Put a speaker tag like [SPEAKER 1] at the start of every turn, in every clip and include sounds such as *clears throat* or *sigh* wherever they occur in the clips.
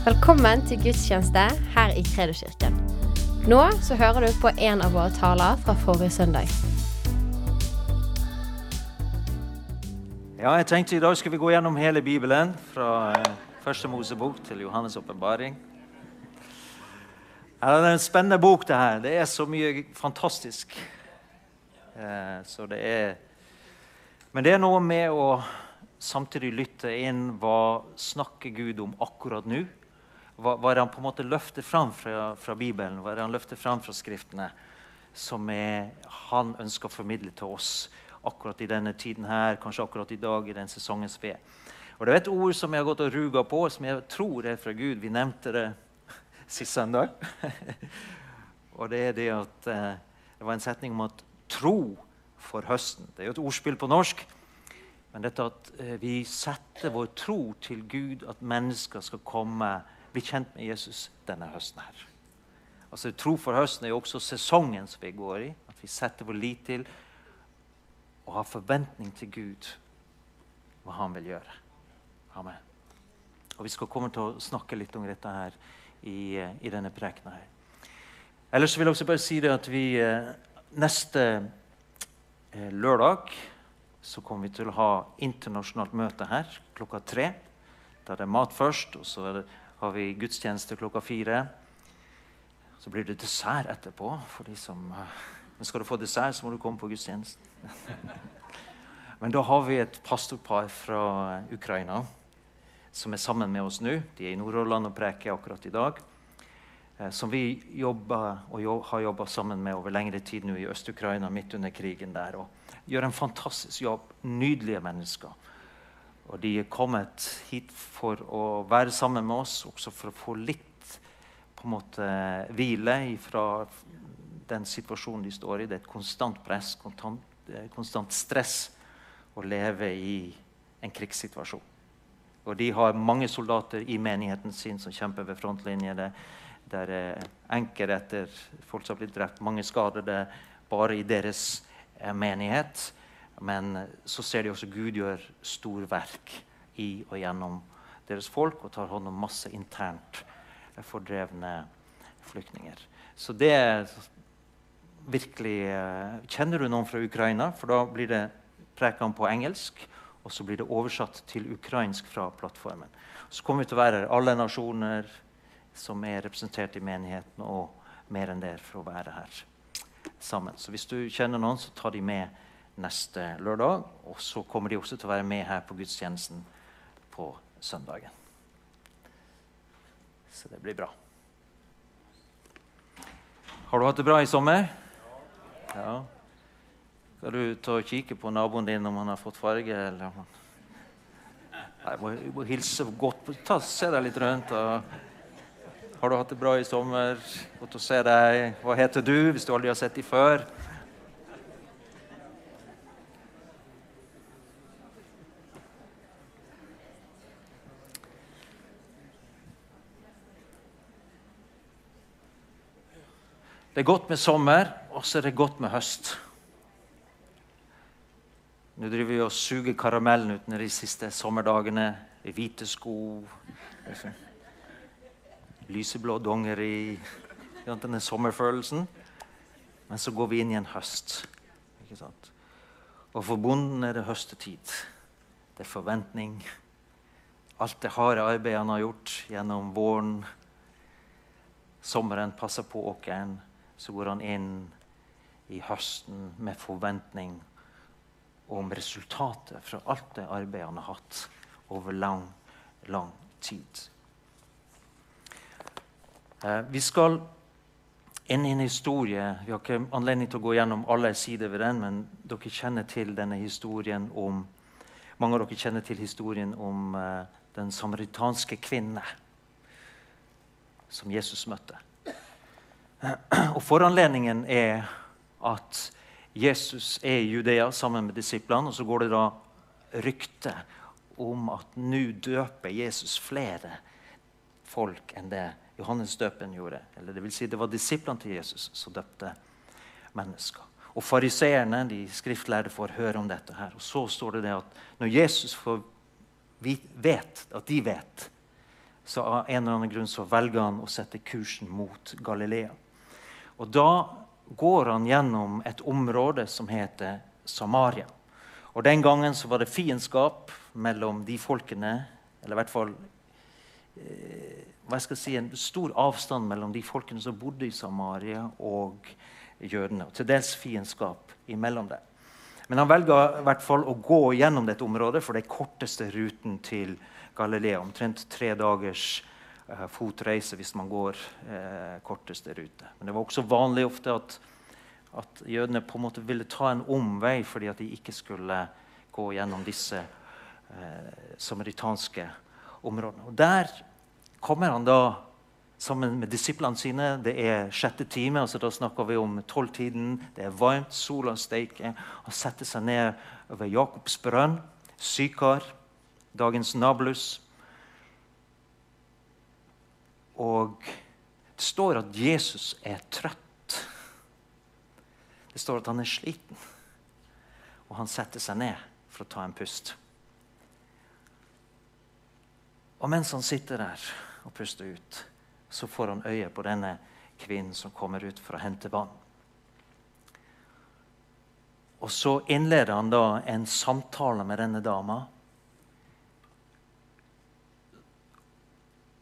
[SPEAKER 1] Velkommen til gudstjeneste her i Kredoskirken. Nå så hører du på en av våre taler fra forrige søndag.
[SPEAKER 2] Ja, jeg tenkte I dag skal vi gå gjennom hele Bibelen, fra eh, første Mosebok til Johannes' åpenbaring. Ja, det er en spennende bok, det her. Det er så mye fantastisk. Eh, så det er Men det er noe med å samtidig lytte inn hva snakker Gud om akkurat nå. Hva, hva han på en måte løfter fram fra, fra Bibelen, hva han løfter fram fra Skriftene, som er, han ønsker å formidle til oss akkurat i denne tiden her, kanskje akkurat i dag, i den sesongens ved. Og Det er et ord som jeg har gått og ruga på, som jeg tror er fra Gud. Vi nevnte det *laughs* sist søndag. *laughs* og det er det at eh, det var en setning om at tro for høsten. Det er jo et ordspill på norsk. Men dette at eh, vi setter vår tro til Gud, at mennesker skal komme, bli kjent med Jesus denne høsten her. Altså Tro for høsten er jo også sesongen som vi går i. At vi setter vår lit til og har forventning til Gud, hva han vil gjøre. Amen. Og Vi skal komme til å snakke litt om dette her i, eh, i denne prekena. her. Ellers vil jeg også bare si det at vi eh, neste eh, lørdag så kommer vi til å ha internasjonalt møte her klokka tre. Da er det mat først, og så er det, har vi gudstjeneste klokka fire. Så blir det dessert etterpå. for de som... Men skal du få dessert, så må du komme på gudstjenesten. *laughs* Men da har vi et pastorpar fra Ukraina som er sammen med oss nå. De er i Nordhordland og preker akkurat i dag. Eh, som vi jobber, og har jobba sammen med over lengre tid nå i Øst-Ukraina, midt under krigen der. Og gjør en fantastisk jobb. Nydelige mennesker. Og de er kommet hit for å være sammen med oss, også for å få litt på en måte hvile fra den situasjonen de står i. Det er et konstant press, konstant, konstant stress å leve i en krigssituasjon. Og de har mange soldater i menigheten sin som kjemper ved frontlinjene. Det, det er enker etter folk som har blitt drept, mange skadede bare i deres eh, menighet. Men så ser de også Gud gjør storverk i og gjennom deres folk og tar hånd om masse internt fordrevne flyktninger. Så det er virkelig eh, Kjenner du noen fra Ukraina? For da blir det preken på engelsk. Og så blir det oversatt til ukrainsk fra plattformen. Så kommer vi til å være alle nasjoner som er representert i menigheten, og mer enn det for å være her sammen. Så hvis du kjenner noen, så ta de med neste lørdag. Og så kommer de også til å være med her på gudstjenesten på søndagen. Så det blir bra. Har du hatt det bra i sommer? Ja. Skal du ta og kikke på naboen din om han har fått farge? eller om han... Nei, må, må hilse godt. Ta, se deg litt rundt. Og... Har du hatt det bra i sommer? Godt å se deg. Hva heter du, hvis du aldri har sett dem før? Det er godt med sommer, og så er det godt med høst. Nå driver vi og suger karamellen ut de siste sommerdagene i hvite sko. Lyseblå dongeri. Denne sommerfølelsen. Men så går vi inn i en høst. Og for bonden er det høstetid. Det er forventning. Alt det harde arbeidet han har gjort gjennom våren. Sommeren passer på åkeren så går han inn i høsten med forventning om resultatet fra alt det arbeidet han har hatt over lang, lang tid. Eh, vi skal inn i en historie. Vi har ikke anledning til å gå gjennom alle sider ved den, men dere kjenner til denne historien om mange av dere kjenner til historien om uh, den samaritanske kvinne som Jesus møtte. *clears throat* Og Foranledningen er at Jesus er i Judea sammen med disiplene. Og så går det da rykte om at nå døper Jesus flere folk enn det Johannes døpen gjorde. Eller det vil si det var disiplene til Jesus som døpte mennesker. Og Fariseerne, de skriftlærde, får høre om dette. her. Og Så står det det at når Jesus får vet, at de vet så av en eller annen grunn så velger han å sette kursen mot Galilea. Og Da går han gjennom et område som heter Samaria. Og Den gangen så var det fiendskap mellom de folkene, eller i hvert fall eh, hva jeg si, en stor avstand mellom de folkene som bodde i Samaria, og jødene. Og til dels fiendskap imellom dem. Men han velger i hvert fall å gå gjennom dette området for det er korteste ruten til Galilea. Omtrent tre dagers fotreise hvis man går eh, korteste rute. Men det var også vanlig ofte at, at, jødene på en måte ville ta en omvei fordi at de ikke skulle gå gjennom disse eh, samaritanske områdene. Og Der kommer han da sammen med disiplene sine. Det er sjette time, altså da snakker vi om tolvtiden. Det er varmt, sola steiker. Han setter seg ned over Jakobs brønn, Sykar, dagens Nablus. Og det står at Jesus er trøtt. Det står at han er sliten. Og han setter seg ned for å ta en pust. Og mens han sitter der og puster ut, så får han øye på denne kvinnen som kommer ut for å hente vann. Og så innleder han da en samtale med denne dama.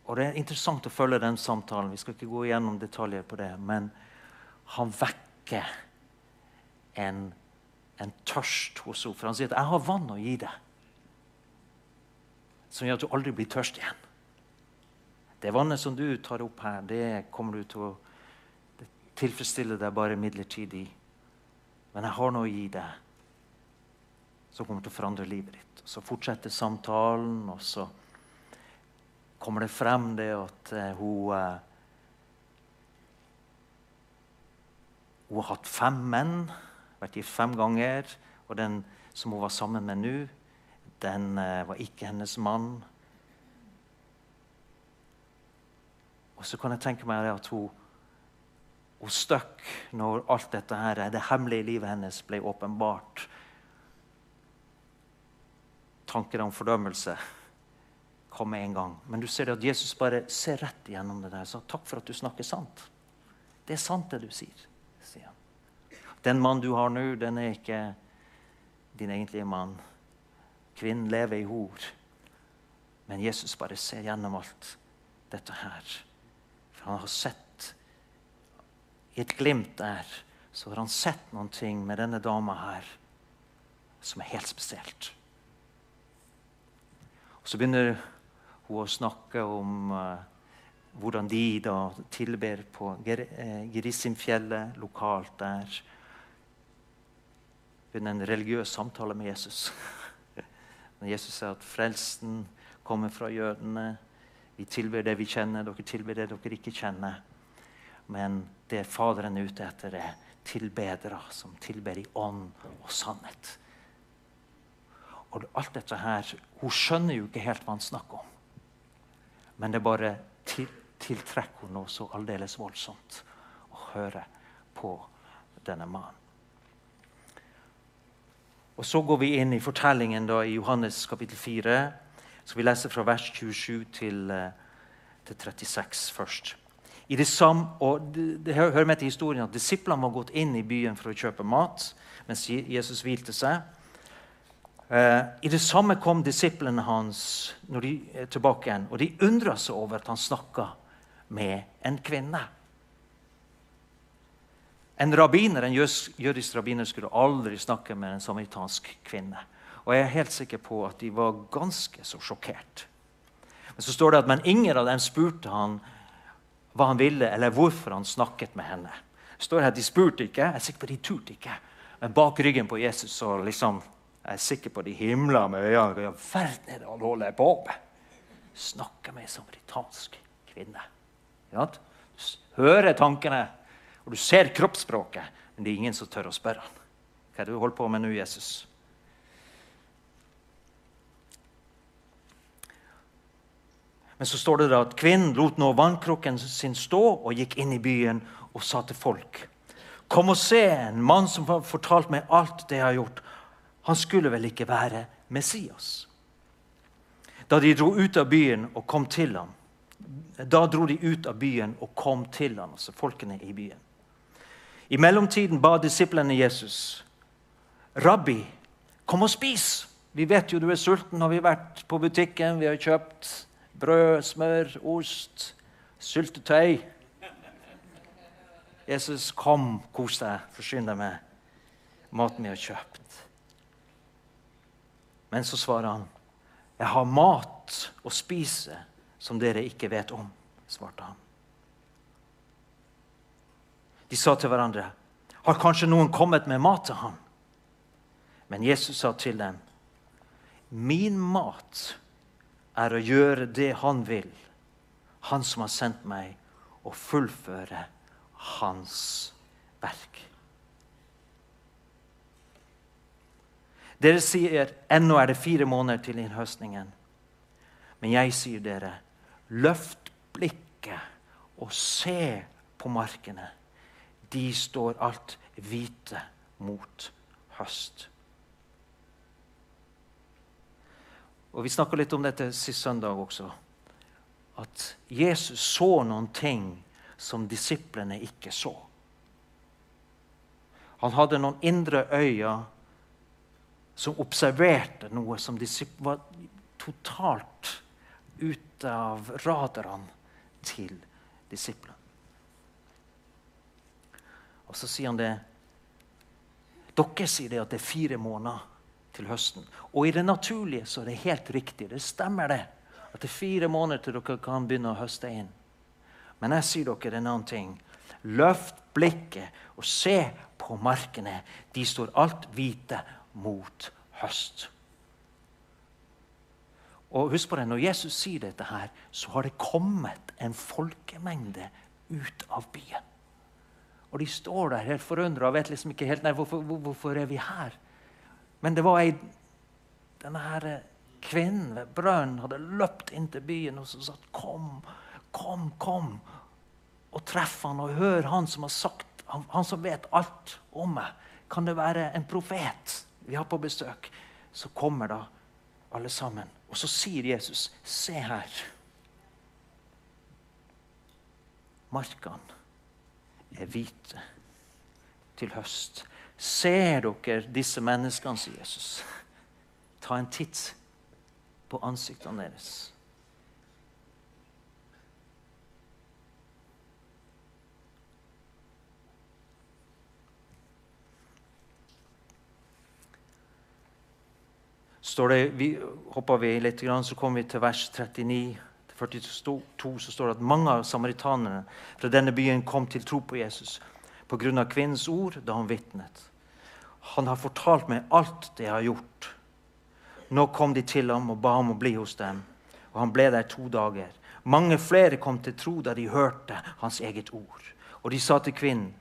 [SPEAKER 2] Og Det er interessant å følge den samtalen. Vi skal ikke gå gjennom detaljer på det. Men han vekker en, en tørst hos henne. For han sier at 'jeg har vann å gi deg', som gjør at du aldri blir tørst igjen. Det vannet som du tar opp her, det kommer du til å tilfredsstille deg bare midlertidig. Men jeg har noe å gi deg som kommer til å forandre livet ditt. Så fortsetter samtalen, og så kommer det frem det at uh, hun uh, Hun har hatt fem menn, vært gift fem ganger. Og den som hun var sammen med nå, den uh, var ikke hennes mann. Og så kan jeg tenke meg at hun, hun støkk når alt dette her, det hemmelige livet hennes ble åpenbart. Tanker om fordømmelse kom med en gang. Men du ser at Jesus bare ser rett igjennom det der. Så takk for at du snakker sant. Det er sant, det du sier, sier han. Den mannen du har nå, den er ikke din egentlige mann. Kvinnen lever i hor. Men Jesus bare ser gjennom alt dette her. For han har sett I et glimt der så har han sett noen ting med denne dama her som er helt spesielt. Og Så begynner å snakke om uh, hvordan de da tilber på eh, Gerissimfjellet, lokalt der. Under en religiøs samtale med Jesus. *laughs* Når Jesus sier at frelsen kommer fra jødene. Vi tilber det vi kjenner, dere tilber det dere ikke kjenner. Men det Faderen er ute etter, er tilbedere som tilber i ånd og sannhet. Og alt dette her, Hun skjønner jo ikke helt hva han snakker om. Men det bare til, tiltrekker henne noe så aldeles voldsomt å høre på denne mannen. Og Så går vi inn i fortellingen da, i Johannes kapittel 4 så vi leser fra vers 27 til, eh, til 36 først. I det og det, det hører med til historien at Disiplene var gått inn i byen for å kjøpe mat mens Jesus hvilte seg. Uh, I det samme kom disiplene hans når de er tilbake igjen, og de undra seg over at han snakka med en kvinne. En rabbiner, en jødisk rabbiner skulle aldri snakke med en samaritansk kvinne. Og jeg er helt sikker på at de var ganske så sjokkert. Men så står det at men ingen av dem spurte han hva han ville, eller hvorfor han snakket med henne. Det står her at De spurte ikke. Jeg er sikker på at de turte ikke. Men bak ryggen på Jesus så liksom, jeg er sikker på de himler med øynene. Hva verden er det han holder på med? Snakker med ei samaritansk kvinne. Ja, du hører tankene, og du ser kroppsspråket, men det er ingen som tør å spørre han. Hva er det du holder på med nå, Jesus? Men så står det da at kvinnen lot nå vannkrukken sin stå og gikk inn i byen og sa til folk.: Kom og se en mann som har fortalt meg alt det jeg har gjort. Han skulle vel ikke være Messias? Da de dro ut av byen og kom til ham, da dro de ut av byen og kom til ham, altså folkene i byen. I mellomtiden ba disiplene Jesus, 'Rabbi, kom og spis.' Vi vet jo du er sulten, har vi vært på butikken, vi har kjøpt brød, smør, ost, syltetøy. Jesus, kom, kos deg, forsyn deg med maten vi har kjøpt. Men så svarer han, 'Jeg har mat å spise som dere ikke vet om', svarte han. De sa til hverandre, 'Har kanskje noen kommet med mat til ham?' Men Jesus sa til dem, 'Min mat er å gjøre det han vil, han som har sendt meg, og fullføre hans verk.' Dere sier ennå er det fire måneder til innhøstningen. Men jeg sier dere, løft blikket og se på markene. De står alt hvite mot høst. Og Vi snakka litt om dette sist søndag også. At Jesus så noen ting som disiplene ikke så. Han hadde noen indre øyne som observerte noe som var totalt ute av radarene til disiplene. Og så sier han det Dere sier det at det er fire måneder til høsten. Og i det naturlige så er det helt riktig. Det stemmer, det. At det er fire måneder til dere kan begynne å høste inn. Men jeg sier dere en annen ting. Løft blikket og se på markene. De står alt hvite mot høst. Og husk på det, Når Jesus sier dette, her, så har det kommet en folkemengde ut av byen. Og de står der helt forundra og vet liksom ikke helt nei, hvorfor, hvorfor er vi her. Men det var ei Denne her kvinnen ved brønnen hadde løpt inn til byen og så sa kom, kom, kom. Og treff han og hør han som har sagt, han, han som vet alt om meg. Kan det være en profet? Vi har på besøk, så kommer da alle sammen. Og så sier Jesus, 'Se her.' Markene er hvite til høst. Ser dere disse menneskene, sier Jesus. Ta en titt på ansiktene deres. Står det, vi, Hopper vi litt, så kommer vi til vers 39. 42 så står det at mange av samaritanerne fra denne byen kom til tro på Jesus pga. kvinnens ord da han vitnet. Han har fortalt meg alt det jeg har gjort. Nå kom de til ham og ba ham å bli hos dem, og han ble der to dager. Mange flere kom til tro da de hørte hans eget ord. Og de sa til kvinnen,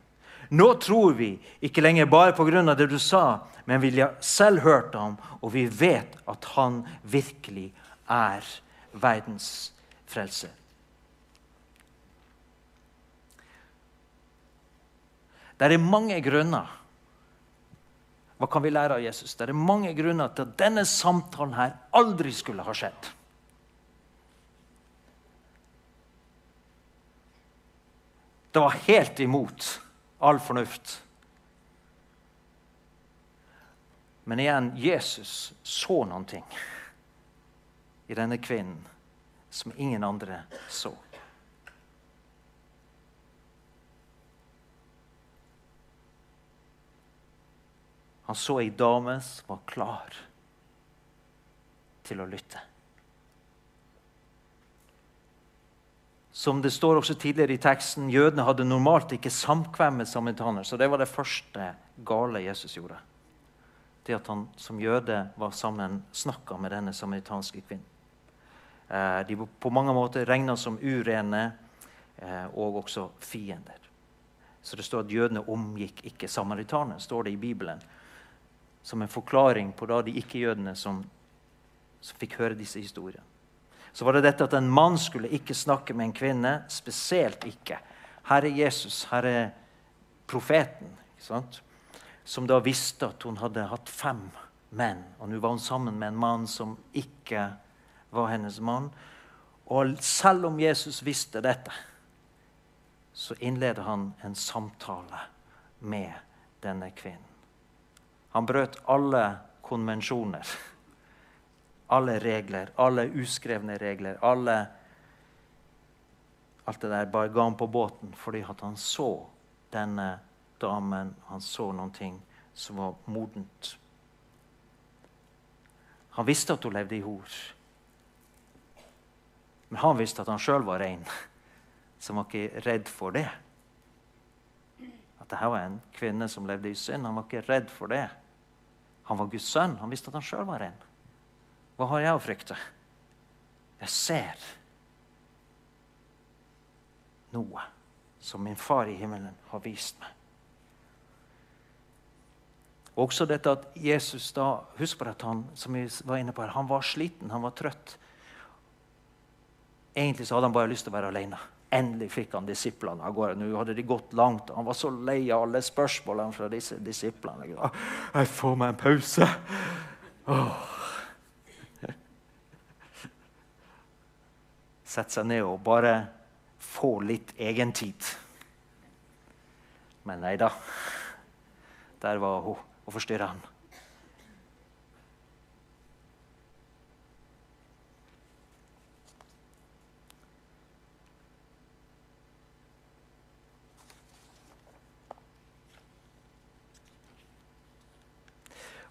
[SPEAKER 2] nå tror vi, ikke lenger bare pga. det du sa, men vi har selv hørt ham, og vi vet at han virkelig er verdens frelse. Det er mange grunner. Hva kan vi lære av Jesus? Det er mange grunner til at denne samtalen her aldri skulle ha skjedd. Det var helt imot all fornuft. Men igjen, Jesus så noen ting i denne kvinnen som ingen andre så. Han så ei dame som var klar til å lytte. Som det står også tidligere i teksten, Jødene hadde normalt ikke samkvem med samaritaner. Så det var det første gale Jesus gjorde. Det at han som jøde var sammen, snakka med denne samaritanske kvinnen. Eh, de var på mange måter regna som urene eh, og også fiender. Så det står at jødene omgikk ikke samaritanerne, står det i Bibelen. Som en forklaring på da de ikke-jødene som, som fikk høre disse historiene så var det dette at en mann skulle ikke snakke med en kvinne. Spesielt ikke. Her er Jesus, her er profeten, som da visste at hun hadde hatt fem menn. Og nå var hun sammen med en mann som ikke var hennes mann. Og selv om Jesus visste dette, så innleder han en samtale med denne kvinnen. Han brøt alle konvensjoner, alle regler, alle uskrevne regler. alle Alt det der bare ga han på båten fordi han så denne damen. Han så noen ting som var modent. Han visste at hun levde i hor. Men han visste at han sjøl var rein, så han var ikke redd for det. At dette var en kvinne som levde i synd. Han var ikke redd for det. Han var Guds sønn. Han visste at han sjøl var rein. Hva har jeg å frykte? Jeg ser noe som min far i himmelen har vist meg. Også dette at Jesus da, Husk på at han som vi var inne på her, han var sliten, han var trøtt. Egentlig så hadde han bare lyst til å være alene. Endelig fikk han disiplene av gårde. Nå hadde de gått langt. Han var så lei av alle spørsmålene fra disse disiplene. Jeg får meg en pause. Åh. Sette seg ned og bare få litt egentid. Men nei da. Der var hun og forstyrra han.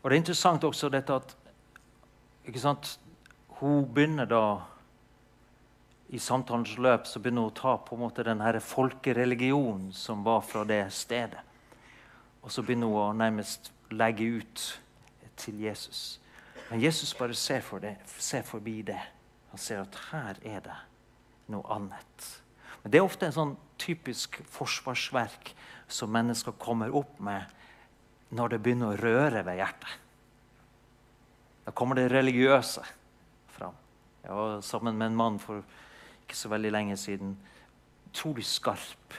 [SPEAKER 2] Og Det er interessant også dette at hun begynner da i samtalens løp så begynner hun å ta på en måte den folkereligionen som var fra det stedet. Og så begynner hun å nærmest legge ut til Jesus. Men Jesus bare ser, for det, ser forbi det. Han ser at her er det noe annet. Men Det er ofte en sånn typisk forsvarsverk som mennesker kommer opp med når det begynner å røre ved hjertet. Da kommer det religiøse fram. Jeg var sammen med en mann for ikke så veldig lenge siden. Utrolig skarp,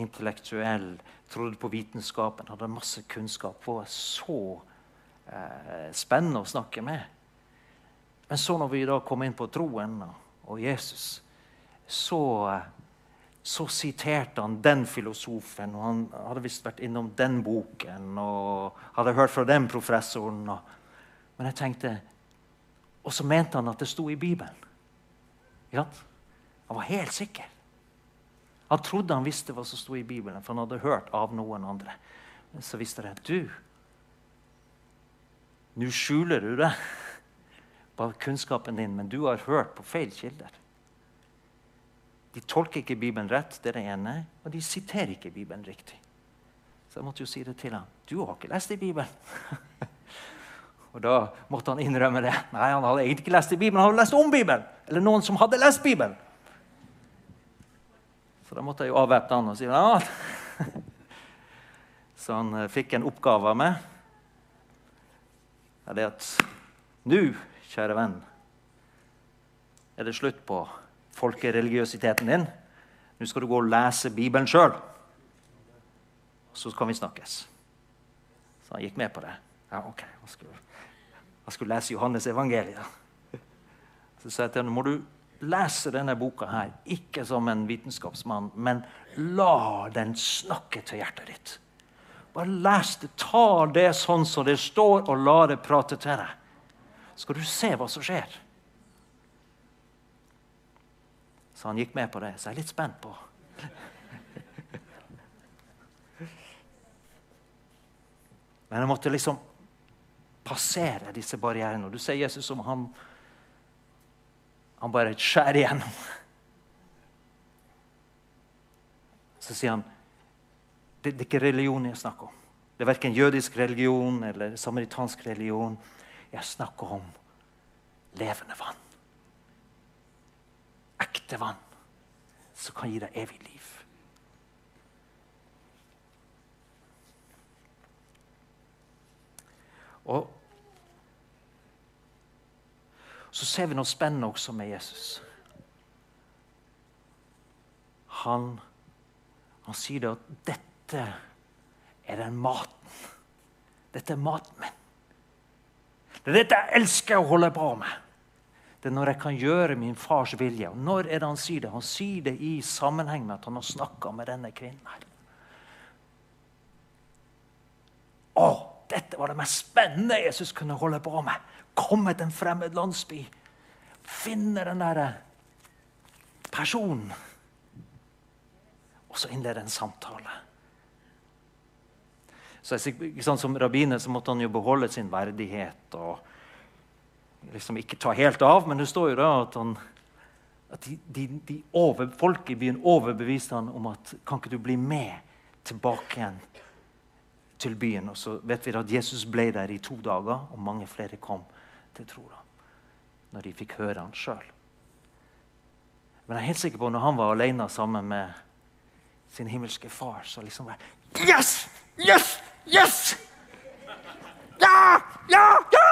[SPEAKER 2] intellektuell, trodde på vitenskapen, hadde masse kunnskap. Var så eh, spennende å snakke med. Men så når vi da kom inn på troen og Jesus, så så siterte han den filosofen, og han hadde visst vært innom den boken og hadde hørt fra den professoren. men jeg tenkte Og så mente han at det sto i Bibelen. Ja? Han var helt sikker. Han trodde han visste hva som sto i Bibelen, for han hadde hørt av noen andre. Men så visste at du Nå skjuler du det bak kunnskapen din, men du har hørt på feil kilder. De tolker ikke Bibelen rett, det er det ene, og de siterer ikke Bibelen riktig. Så jeg måtte jo si det til ham. Du har ikke lest i Bibelen. *laughs* og da måtte han innrømme det. Nei, han hadde egentlig ikke lest i Bibelen, han hadde lest om Bibelen. Eller noen som hadde lest Bibelen. Så da måtte jeg jo avvæpne han og si ja. *laughs* Så han eh, fikk en oppgave av meg. Det er at nå, kjære venn, er det slutt på folkereligiøsiteten din. Nå skal du gå og lese Bibelen sjøl. Så kan vi snakkes. Så han gikk med på det. Ja, ok. Han skulle, skulle lese Johannes evangeliet. *laughs* Så sa jeg til ham må du lese denne boka her, ikke som en vitenskapsmann, men la den snakke til hjertet ditt. Bare les det. Ta det sånn som det står, og la det prate til deg. Skal du se hva som skjer. Så han gikk med på det. Så jeg er litt spent på Men jeg måtte liksom passere disse barrierene. Og du ser Jesus som han han bare skjærer igjennom. Så sier han det, det er ikke religion jeg snakker om. Det er verken jødisk religion eller samaritansk religion. Jeg snakker om levende vann ekte vann som kan gi deg evig liv. Og så ser vi noe spennende også med Jesus. Han, han sier det at dette er den maten. Dette er maten min. Det er dette jeg elsker å holde på med. Det er når jeg kan gjøre min fars vilje. Og når er det han sier det? Han sier det i sammenheng med at han har snakka med denne kvinnen. her. Å, dette var det mest spennende Jesus kunne holde på med. Komme til en fremmed landsby. Finne den derre personen. Og så innlede en samtale. Så ikke sant, Som rabbiner så måtte han jo beholde sin verdighet og liksom ikke ta helt av. Men det står jo da at, han, at de, de, de over, folk i byen overbeviste han om at kan ikke du bli med tilbake igjen til byen. Og så vet vi at Jesus ble der i to dager, og mange flere kom til tro når de fikk høre han sjøl. Men jeg er helt sikker på når han var alene sammen med sin himmelske far, så liksom var Yes! Yes! Yes! Ja! Ja! Ja!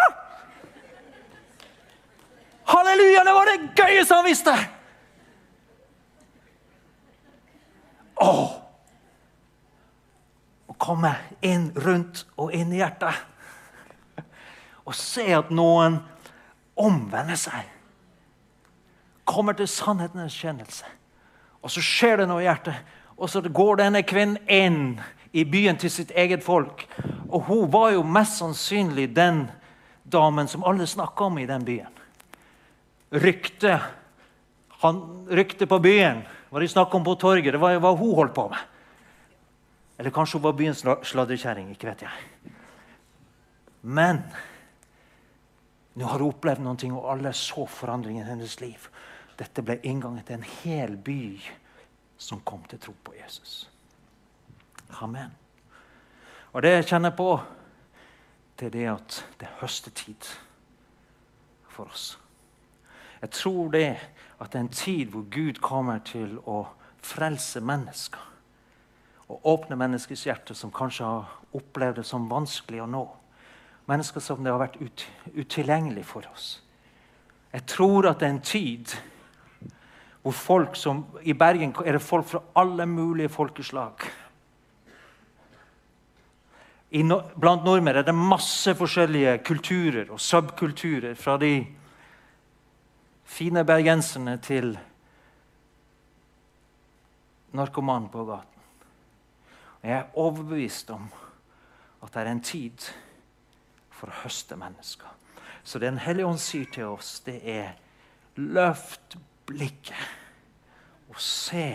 [SPEAKER 2] Halleluja! Det var det gøyeste han visste! Åh! Å komme inn rundt og inn i hjertet. Og se at noen omvender seg. Kommer til sannhetens kjennelse. Og så skjer det noe i hjertet. Og så går denne kvinnen inn i byen til sitt eget folk. Og hun var jo mest sannsynlig den damen som alle snakka om i den byen. Ryktet rykte på byen, hva de snakka om på torget, det var jo hva hun holdt på med. Eller kanskje hun var byens sladrekjerring. Ikke vet jeg. Men nå har hun opplevd noe, og alle så forandringen i hennes liv. Dette ble inngangen til en hel by som kom til tro på Jesus. Amen. Og det jeg kjenner på, det er det at det er høstetid for oss. Jeg tror det at det er en tid hvor Gud kommer til å frelse mennesker. Og åpne menneskers hjerte som kanskje har opplevd det som vanskelig å nå. Mennesker som det har vært ut, utilgjengelig for oss. Jeg tror at det er en tid hvor folk som I Bergen er det folk fra alle mulige folkeslag. No, blant nordmenn er det masse forskjellige kulturer og subkulturer. Fra de fine bergenserne til narkomanen på gaten. Og jeg er overbevist om at det er en tid for å høste mennesker. Så det Den hellige ånd sier til oss, det er løft blikket og se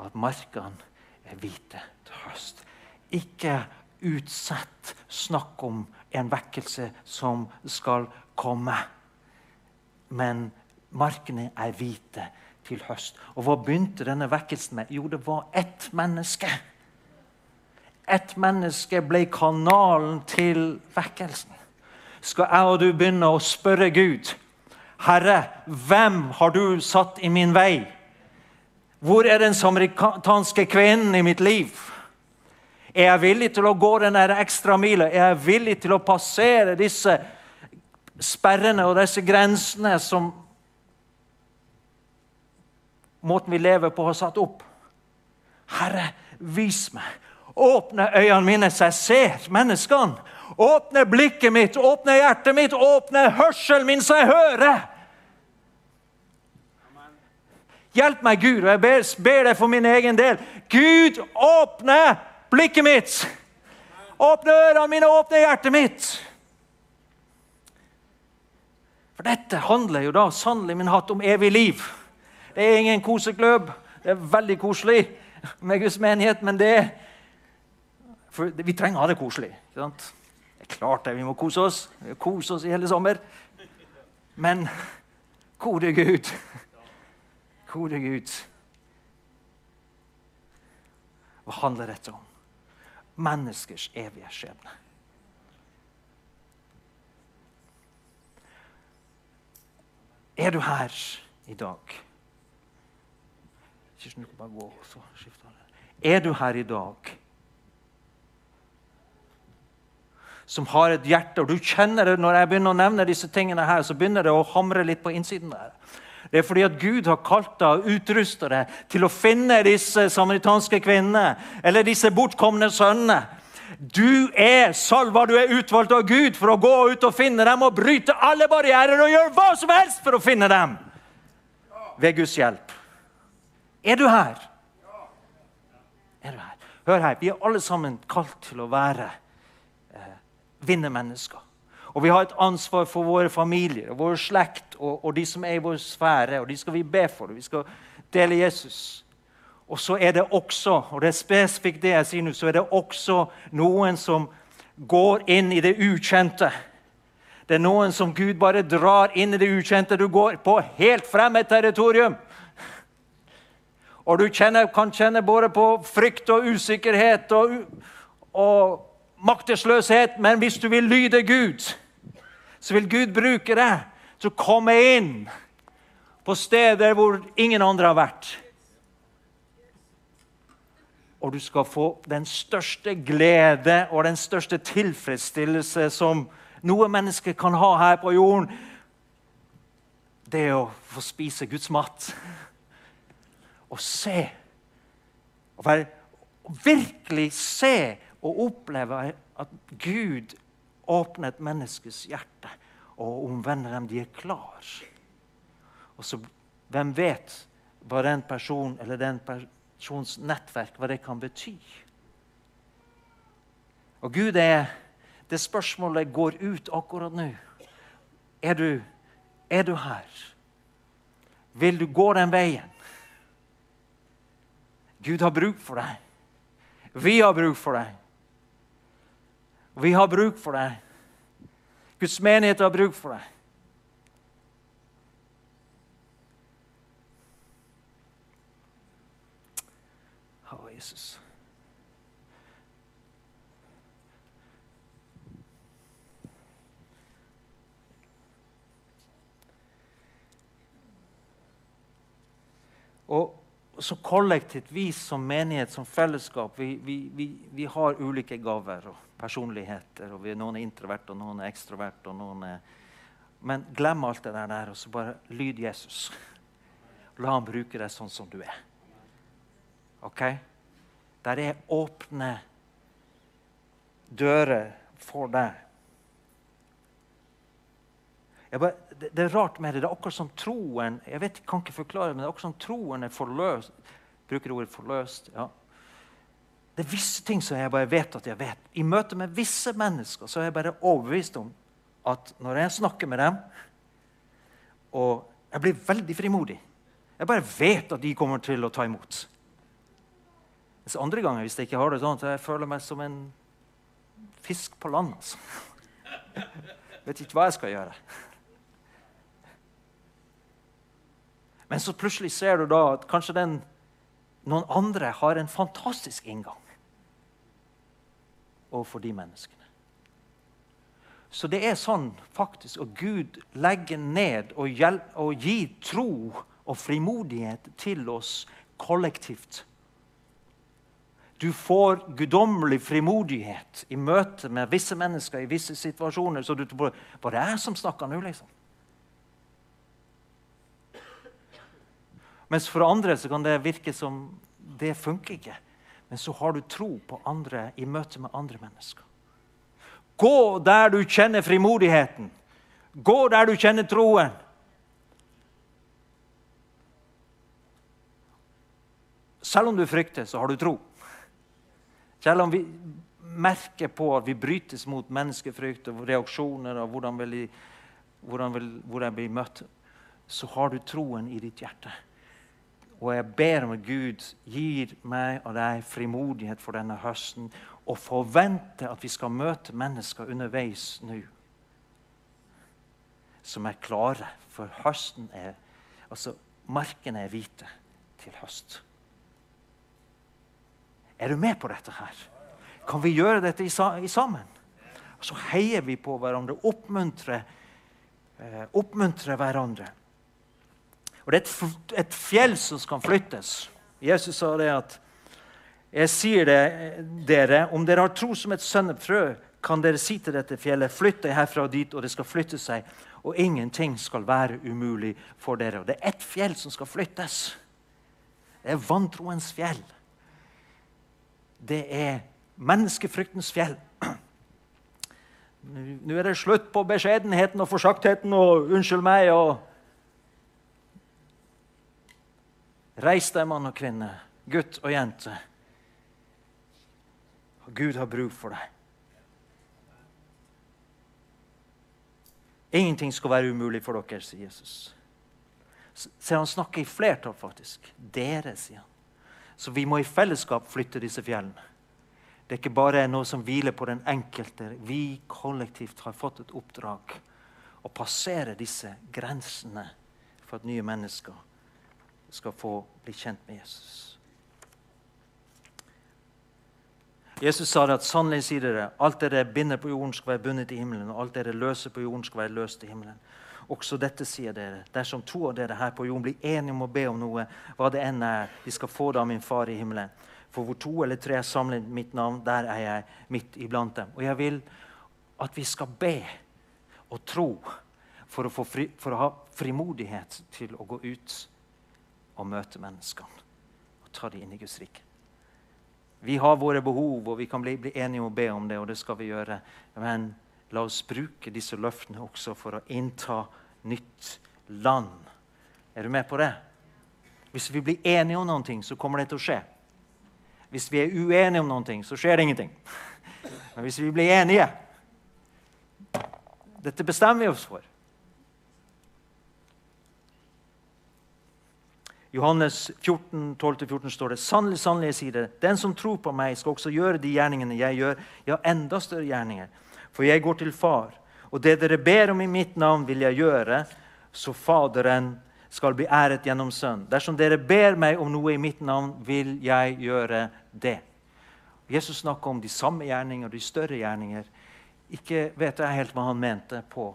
[SPEAKER 2] at markene er hvite til høst. Ikke utsett snakk om en vekkelse som skal komme. Men markene er hvite til høst. Og hva begynte denne vekkelsen med? Jo, det var ett menneske. Ett menneske ble kanalen til vekkelsen. Skal jeg og du begynne å spørre Gud Herre, hvem har du satt i min vei? Hvor er den samaritanske kvinnen i mitt liv? Er jeg villig til å gå den ekstra mila? Er jeg villig til å passere disse sperrene og disse grensene som måten vi lever på, har satt opp? Herre, vis meg. Åpne øynene mine så jeg ser menneskene. Åpne blikket mitt, åpne hjertet mitt, åpne hørselen min så jeg hører. Hjelp meg, Gud, og jeg ber, ber deg for min egen del. Gud, åpne blikket mitt! Åpne ørene mine, åpne hjertet mitt! For dette handler jo da sannelig min hatt om evig liv. Det er ingen kosekløp. Det er veldig koselig med Guds menighet, men det For vi trenger å ha det koselig. ikke sant? Det er klart det, vi må kose oss. Vi må kose oss i hele sommer. Men gode Gud Gode Gud. Hva handler dette om? Menneskers evige skjebne. Er du her i dag? Er du her i dag som har et hjerte, og du kjenner det når jeg begynner å nevne disse tingene her, så begynner det å hamre litt på innsiden der. Det er fordi at Gud har kalt deg og utrusta deg til å finne disse samaritanske kvinnene eller disse bortkomne sønnene. Du er salva, du er utvalgt av Gud for å gå ut og finne dem og bryte alle barrierer og gjøre hva som helst for å finne dem. Ved Guds hjelp. Er du her? Er du her? Hør her, vi er alle sammen kalt til å være eh, vinnermennesker. Og vi har et ansvar for våre familier og vår slekt og, og, de som er i vår sfære. og De skal vi be for. Vi skal dele Jesus. Og så er det også, og det er spesifikt det jeg sier nå, så er det også noen som går inn i det ukjente. Det er noen som Gud bare drar inn i det ukjente. Du går på helt fremmed territorium. Og du kjenner, kan kjenne både på frykt og usikkerhet og, og maktesløshet, men hvis du vil lyde Gud så vil Gud bruke deg til å komme inn på steder hvor ingen andre har vært. Og du skal få den største glede og den største tilfredsstillelse som noe menneske kan ha her på jorden. Det å få spise Guds mat. Og se. Og virkelig se og oppleve at Gud åpner et menneskes hjerte og omvender dem. De er klar. Og så, Hvem vet hva den personen eller den persons nettverk hva det kan bety? Og Gud er Det spørsmålet går ut akkurat nå. Er du, er du her? Vil du gå den veien? Gud har bruk for deg. Vi har bruk for deg. Vi har bruk for deg. Guds menighet har bruk for deg. Jesus. Og så kollektivt, vi som menighet, som fellesskap, vi, vi, vi, vi har ulike gaver og personligheter. og Noen er introvert, og noen er ekstrovert. og noen er... Men glem alt det der, og så bare lyd Jesus. *laughs* La ham bruke deg sånn som du er. OK? Der er åpne dører for deg. Bare, det, det, er rart med det. Det er akkurat som troen jeg vet, kan ikke forklare men det er akkurat som troen er forløst. Bruker ordet 'forløst'? ja. Det er visse ting som jeg bare vet at jeg vet. I møte med visse mennesker så er jeg bare overbevist om at når jeg snakker med dem Og jeg blir veldig frimodig. Jeg bare vet at de kommer til å ta imot. Mens andre ganger hvis jeg ikke har det sånn, så jeg føler meg som en fisk på land. Altså. Jeg *laughs* vet ikke hva jeg skal gjøre. Men så plutselig ser du da at kanskje den, noen andre har en fantastisk inngang overfor de menneskene. Så det er sånn faktisk at Gud legger ned og, hjelp, og gir tro og frimodighet til oss kollektivt. Du får guddommelig frimodighet i møte med visse mennesker i visse situasjoner. Så du bare det er som snakker nå, liksom. Mens for andre så kan det virke som det funker ikke. Men så har du tro på andre i møte med andre mennesker. Gå der du kjenner frimodigheten. Gå der du kjenner troen. Selv om du frykter, så har du tro. Selv om vi merker på at vi brytes mot menneskefrykt og reaksjoner og hvordan, vil, hvordan, vil, hvordan blir møtt, så har du troen i ditt hjerte. Og jeg ber om at Gud gir meg og deg frimodighet for denne høsten og forventer at vi skal møte mennesker underveis nå som er klare, for høsten er Altså, markene er hvite til høst. Er du med på dette her? Kan vi gjøre dette i sammen? Så heier vi på hverandre, oppmuntrer, eh, oppmuntrer hverandre. Og Det er et, fjell som skal flyttes. Jesus sa det at jeg sier det, dere, om dere har tro som et sønnefrø, kan dere si til dette fjellet, flytt deg herfra og dit, og det skal flytte seg. Og ingenting skal være umulig for dere. Og det er ett fjell som skal flyttes. Det er vantroens fjell. Det er menneskefryktens fjell. Nå er det slutt på beskjedenheten og forsaktheten og 'unnskyld meg' og Reis deg, mann og kvinne, gutt og jente. Gud har bruk for deg. Ingenting skal være umulig for dere, sier Jesus. Så han snakker i flertall, faktisk. Dere, sier han. Så vi må i fellesskap flytte disse fjellene. Det er ikke bare noe som hviler på den enkelte. Vi kollektivt har fått et oppdrag å passere disse grensene for at nye mennesker skal få bli kjent med Jesus. Jesus sa det at sannelig sier dere, alt dere binder på jorden, skal være bundet i himmelen, og alt dere løser på jorden, skal være løst i himmelen. Også dette sier dere. Dersom to av dere her på jorden blir enige om å be om noe, hva det enn er, de skal få det av min far i himmelen. For hvor to eller tre er samlet mitt navn, der er jeg midt iblant dem. Og jeg vil at vi skal be og tro for å, fri, for å ha frimodighet til å gå ut og møte menneskene og ta dem inn i Guds rike. Vi har våre behov, og vi kan bli, bli, enige om å be om det, og det skal vi gjøre. Men la oss bruke disse løftene også for å innta nytt land. Er du med på det? Hvis vi blir enige om noe, så kommer det til å skje. Hvis vi er uenige om noe, så skjer det ingenting. *laughs* Men hvis vi blir enige Dette bestemmer vi oss for. Johannes 14, 12-14 står det sannelig, sannelig, jeg sier det, den som tror på meg, skal også gjøre de gjerningene jeg gjør, ja, enda større gjerninger. For jeg går til Far, og det dere ber om i mitt navn, vil jeg gjøre, så Faderen skal bli æret gjennom Sønn. Dersom dere ber meg om noe i mitt navn, vil jeg gjøre det. Jesus snakker om de samme gjerninger og de større gjerninger. Ikke vet jeg helt hva han mente på.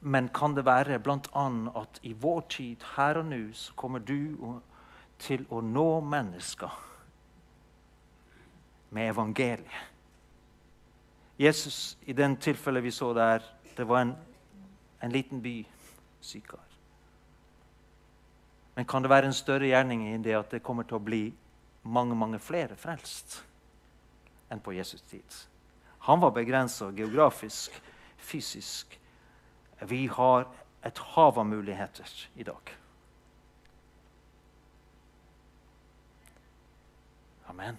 [SPEAKER 2] Men kan det være bl.a. at i vår tid, her og nå, så kommer du til å nå mennesker med evangeliet? Jesus, i den tilfellet vi så der, det var en, en liten by, Sykar. Men kan det være en større gjerning i det at det kommer til å bli mange mange flere frelst enn på Jesus tid? Han var begrensa geografisk, fysisk. Vi har et hav av muligheter i dag. Amen.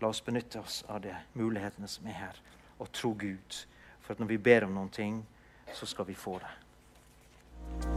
[SPEAKER 2] La oss benytte oss av de mulighetene som er her, og tro Gud. For når vi ber om noen ting, så skal vi få det.